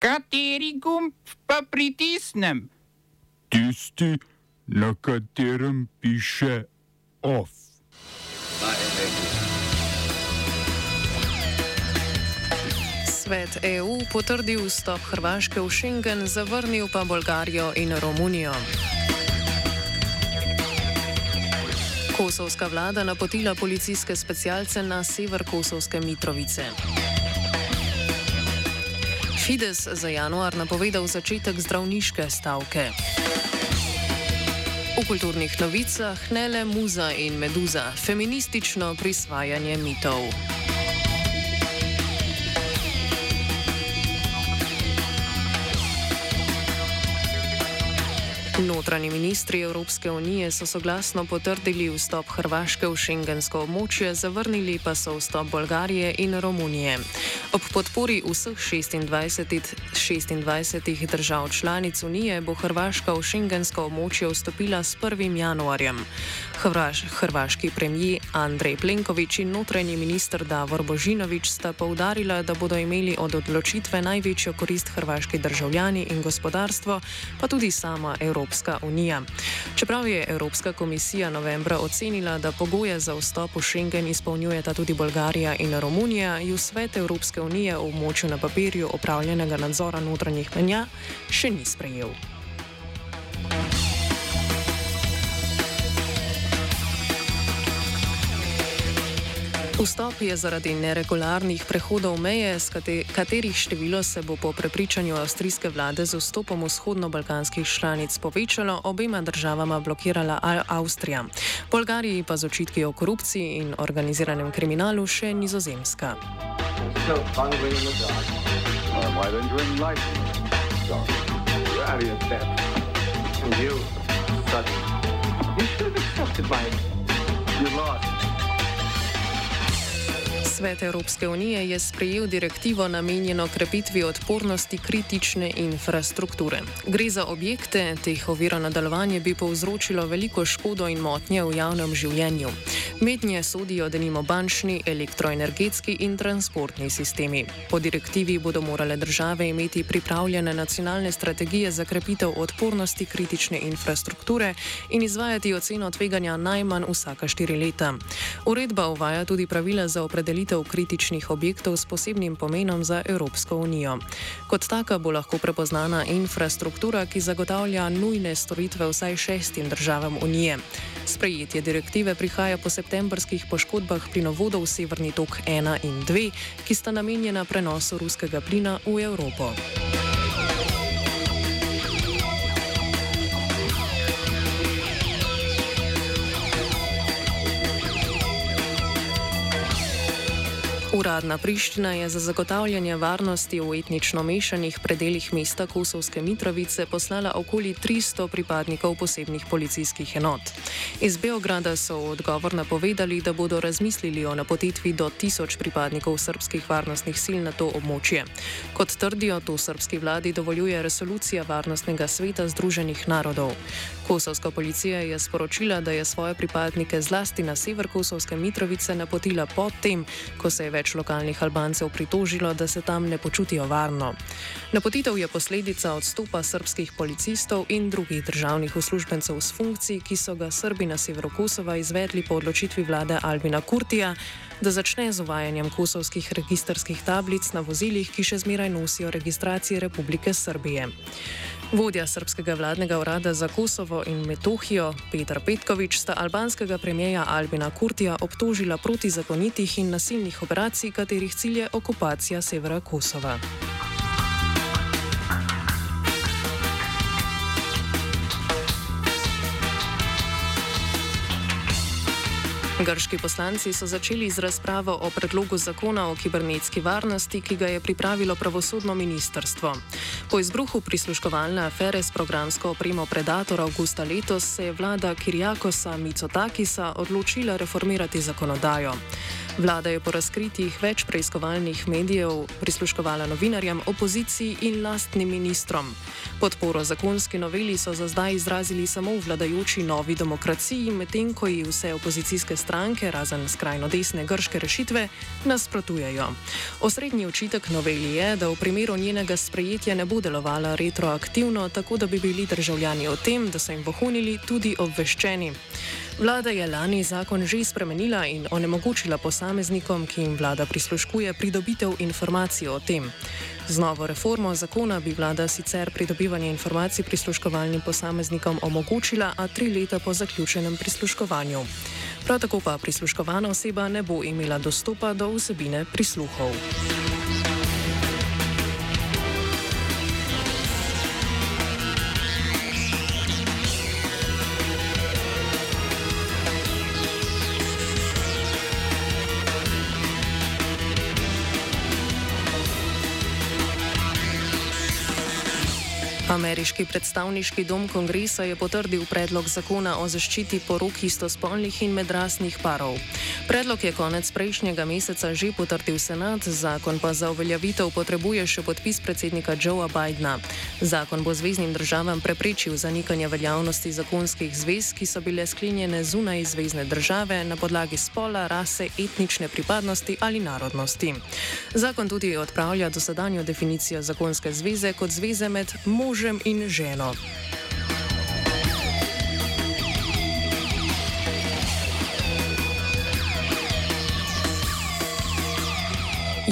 Kateri gumb pa pritisnem? Tisti, na katerem piše OF. Svet EU potrdil vstop Hrvaške v Schengen, zavrnil pa Bolgarijo in Romunijo. Kosovska vlada napotila policijske specialce na sever Kosovske Mitrovice. Fides za januar napovedal začetek zdravniške stavke. V kulturnih novicah ne le muza in meduza, feministično prisvajanje mitov. Notranji ministri Evropske unije so soglasno potrdili vstop Hrvaške v šengensko območje, zavrnili pa so vstop Bolgarije in Romunije. Ob podpori vseh 26, 26 držav članic unije bo Hrvaška v šengensko območje vstopila s 1. januarjem. Hrvaš, hrvaški premijer Andrej Plenković in notranji minister Davor Božinovič sta poudarila, da bodo imeli od odločitve največjo korist hrvaški državljani in gospodarstvo, pa tudi sama. Evropska unija. Čeprav je Evropska komisija novembra ocenila, da pogoje za vstop v Schengen izpolnjujeta tudi Bolgarija in Romunija, ju svet Evropske unije v območju na papirju opravljenega nadzora notranjih menja še ni sprejel. Vstop je zaradi neregularnih prehodov meje, katerih število se bo po prepričanju avstrijske vlade z vstopom vzhodno-balkanskih članic povečalo, obema državama blokirala Avstrija. Bolgariji pa z očitki o korupciji in organiziranem kriminalu še nizozemska. You should have accepted my. You lost. Svet Evropske unije je sprejel direktivo namenjeno krepitvi odpornosti kritične infrastrukture. Gre za objekte, teh oviro nadaljevanje bi povzročilo veliko škodo in motnje v javnem življenju. Mednje sodijo denimo bančni, elektroenergetski in transportni sistemi. Po direktivi bodo morale države imeti pripravljene nacionalne strategije za krepitev odpornosti kritične infrastrukture in izvajati oceno tveganja najmanj vsaka štiri leta. Uredba uvaja tudi pravila za opredelitev ureditev kritičnih objektov s posebnim pomenom za Evropsko unijo. Kot taka bo lahko prepoznana infrastruktura, ki zagotavlja nujne storitve vsaj šestim državam unije. Sprejetje direktive prihaja po septembrskih poškodbah plinovodov Severni tok 1 in 2, ki sta namenjena prenosu ruskega plina v Evropo. Uradna Priština je za zagotavljanje varnosti v etnično mešanih predeljih mesta Kosovske Mitrovice poslala okoli 300 pripadnikov posebnih policijskih enot. Iz Beograda so v odgovor napovedali, da bodo razmislili o napotitvi do tisoč pripadnikov srpskih varnostnih sil na to območje. Kot trdijo, to srpski vladi dovoljuje resolucija Varnostnega sveta Združenih narodov. Kosovska policija je sporočila, da je svoje pripadnike zlasti na sever Kosovske Mitrovice napotila potem, ko se je več lokalnih Albancev pritožilo, da se tam ne počutijo varno. Napotitev je posledica odstopa srpskih policistov in drugih državnih uslužbencev s funkcij, ki so ga Srbi na severu Kosova izvedli po odločitvi vlade Albina Kurtija, da začne z uvajanjem kosovskih registrskih tablic na vozilih, ki še zmeraj nosijo registracije Republike Srbije. Vodja srpskega vladnega urada za Kosovo in Metohijo Petr Petkovič sta albanskega premijeja Albina Kurtija obtožila protizakonitih in nasilnih operacij, katerih cilj je okupacija severa Kosova. Grški poslanci so začeli z razpravo o predlogu zakona o kibernetski varnosti, ki ga je pripravilo pravosodno ministrstvo. Po izbruhu prisluškovalne afere s programsko opremo Predator avgusta letos se je vlada Kirjakosa Micotakisa odločila reformirati zakonodajo. Vlada je po razkritjih več preiskovalnih medijev prisluškovala novinarjem, opoziciji in lastnim ministrom. Podporo zakonski noveli so za zdaj izrazili samo vladajoči novi demokraciji, medtem ko ji vse opozicijske stranke, razen skrajno desne grške rešitve, nasprotujejo. Osrednji očitek noveli je, da v primeru njenega sprejetja ne bo delovala retroaktivno, tako da bi bili državljani o tem, da so jim vohunili, tudi obveščeni. Vlada je lani zakon že spremenila in onemogočila posameznikom, ki jim vlada prisluškuje, pridobitev informacij o tem. Z novo reformo zakona bi vlada sicer pridobivanje informacij prisluškovalnim posameznikom omogočila, a tri leta po zaključenem prisluškovanju. Prav tako pa prisluškovana oseba ne bo imela dostopa do vsebine prisluhov. Ameriški predstavniški dom kongresa je potrdil predlog zakona o zaščiti porok istospolnih in medrasnih parov. Predlog je konec prejšnjega meseca že potrdil senat, zakon pa za uveljavitev potrebuje še podpis predsednika Joea Bidna. Zakon bo zvezdnim državam preprečil zanikanje veljavnosti zakonskih zvez, ki so bile sklenjene zunaj zvezdne države na podlagi spola, rase, etnične pripadnosti ali narodnosti. Zakon tudi odpravlja dosedanjo definicijo zakonske zveze kot zveze med možem in ženo.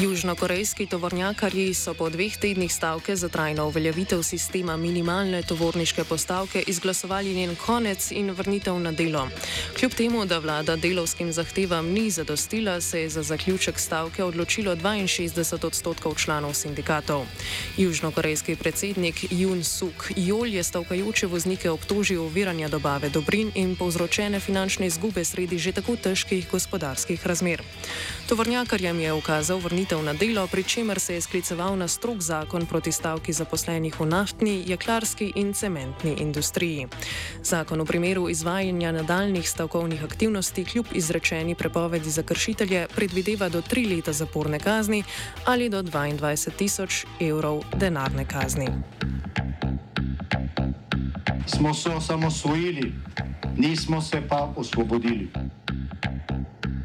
Južnokorejski tovornjakarji so po dveh tednih stavke za trajno uveljavitev sistema minimalne tovorniške postavke izglasovali njen konec in vrnitev na delo. Kljub temu, da vlada delovskim zahtevam ni zadostila, se je za zaključek stavke odločilo 62 odstotkov članov sindikatov. Južnokorejski predsednik Jun Suk Jol je stavkajoče voznike obtožil oviranja dobave dobrin in povzročene finančne izgube sredi že tako težkih gospodarskih razmer. Tovornjakarjem je ukazal vrnitev na delo, pri čemer se je skliceval na strok zakon proti stavki zaposlenih v naftni, jeklarski in cementni industriji. Zakon v primeru izvajanja nadaljnih stavkovnih aktivnosti kljub izrečeni prepovedi za kršitelje predvideva do tri leta zaporne kazni ali do 22 tisoč evrov denarne kazni. Smo se osamosvojili, nismo se pa osvobodili.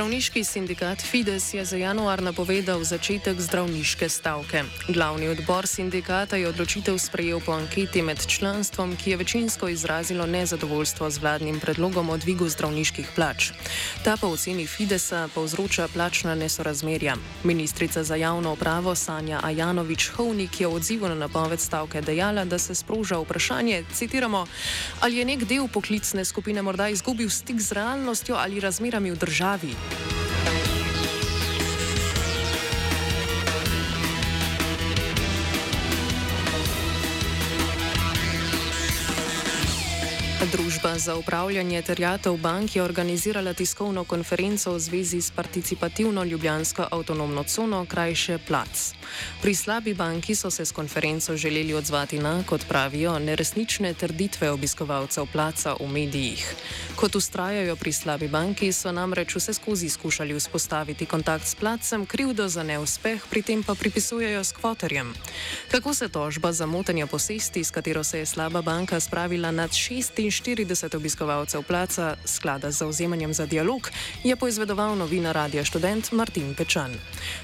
Zdravniški sindikat Fides je za januar napovedal začetek zdravniške stavke. Glavni odbor sindikata je odločitev sprejel po anketi med članstvom, ki je večinsko izrazilo nezadovoljstvo z vladnim predlogom o dvigu zdravniških plač. Ta po oceni Fidesa povzroča plačna nesorazmerja. Ministrica za javno upravo Sanja Ajanovič Hovnik je v odzivu na napoved stavke dejala, da se sproža vprašanje, citiramo, ali je nek del poklicne skupine morda izgubil stik z realnostjo ali razmerami v državi. Друзья Družba za upravljanje terjatev bank je organizirala tiskovno konferenco v zvezi s participativno ljubljansko avtonomno cono, krajše Plac. Pri slabi banki so se s konferenco želeli odzvati na, kot pravijo, neresnične trditve obiskovalcev placa v medijih. Kot ustrajajo pri slabi banki, so namreč vse skozi skušali vzpostaviti kontakt s placem, krivdo za neuspeh, pri tem pa pripisujejo skvoterjem. Kako se tožba za motenje posesti, s katero se je slaba banka spravila nad 46 obiskovalcev placa, sklada z zauzemanjem za dialog, je poizvedoval novinar Radio Student Martin Pečan.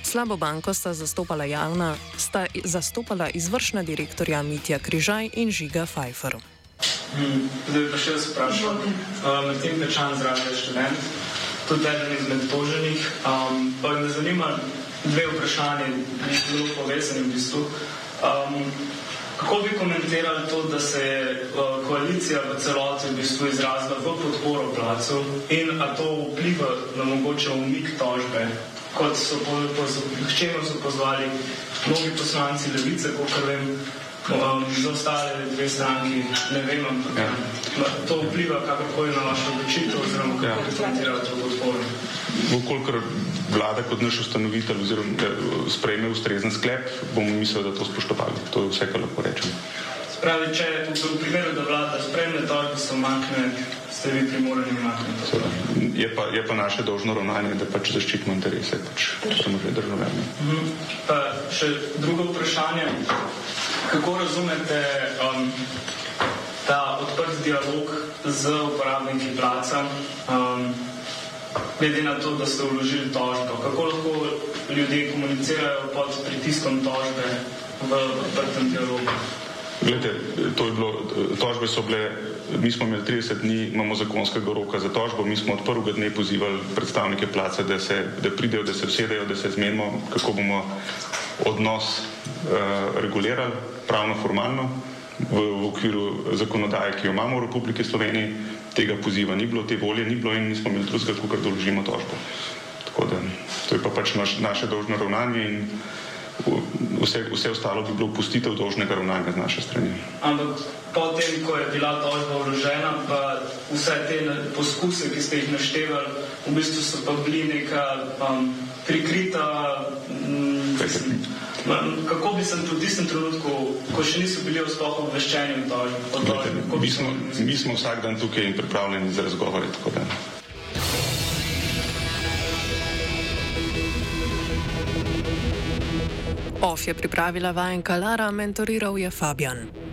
Slabo banko sta zastopala javna, sta zastopala izvršna direktorja Mitja Križaj in Žiga Pfeiffer. Hmm, zdaj pa še jaz vprašam. Uh, Martin Pečan zraven študent, tudi eden izmed toženih. Um, pa me zanima dve vprašanje, zelo povezani v bistvu. Um, Kako bi komentirali to, da se je uh, koalicija v celoti v bistvu izrazila v podporo placu in a to vpliva na mogoče umik tožbe, kot so po, po, k čemu so pozvali mnogi poslanci levice, kot vem, um, za ostale dve stranki, ne vem, ampak ja. to vpliva kakorkoli na vašo odločitev oziroma kako ja. bi komentirali to podporo. Vkolikor vlada kot naš ustanovitelj oziroma eh, sprejme ustrezen sklep, bomo mislili, da to spoštovali. To je vse, kar lahko rečem. Spravi, če v primeru, da vlada sprejme to, da se omakne, ste vi primorani omakniti. Je pa, je pa naše dolžno ravnanje, da pač zaščitimo interese, pač smo že državljani. Mhm. Pa še drugo vprašanje. Kako razumete um, ta odprt dialog z uporabniki placa? Um, glede na to, da ste vložili tožbo. Kako lahko ljudje komunicirajo pod pritiskom tožbe v odprtem dialogu? Glede, to je bilo, tožbe so bile, mi smo imeli 30 dni, imamo zakonskega roka za tožbo, mi smo od prvega dne pozivali predstavnike placa, da, se, da pridejo, da se vsedejo, da se zmenimo, kako bomo odnos uh, regulirali pravno, formalno v, v okviru zakonodaje, ki jo imamo v Republiki Sloveniji tega poziva ni bilo, te volje ni bilo in nismo imeli drugega, kot da vložimo tožbo. Tako da to je pa pač naš, naše dolžno ravnanje in vse, vse ostalo bi bilo pustitev dolžnega ravnanja z naše strani. Ampak potem, ko je bila tožba vložena, pa vse te poskuse, ki ste jih naštevali, v bistvu so pa bili neka um, prikrita. Um, Kako bi se v tistem trenutku, ko še niso bili sploh obveščeni o tem? Mi, mi smo vsak dan tukaj in pripravljeni za razgovore. OF je pripravila vajenka Lara, mentoriral je Fabian.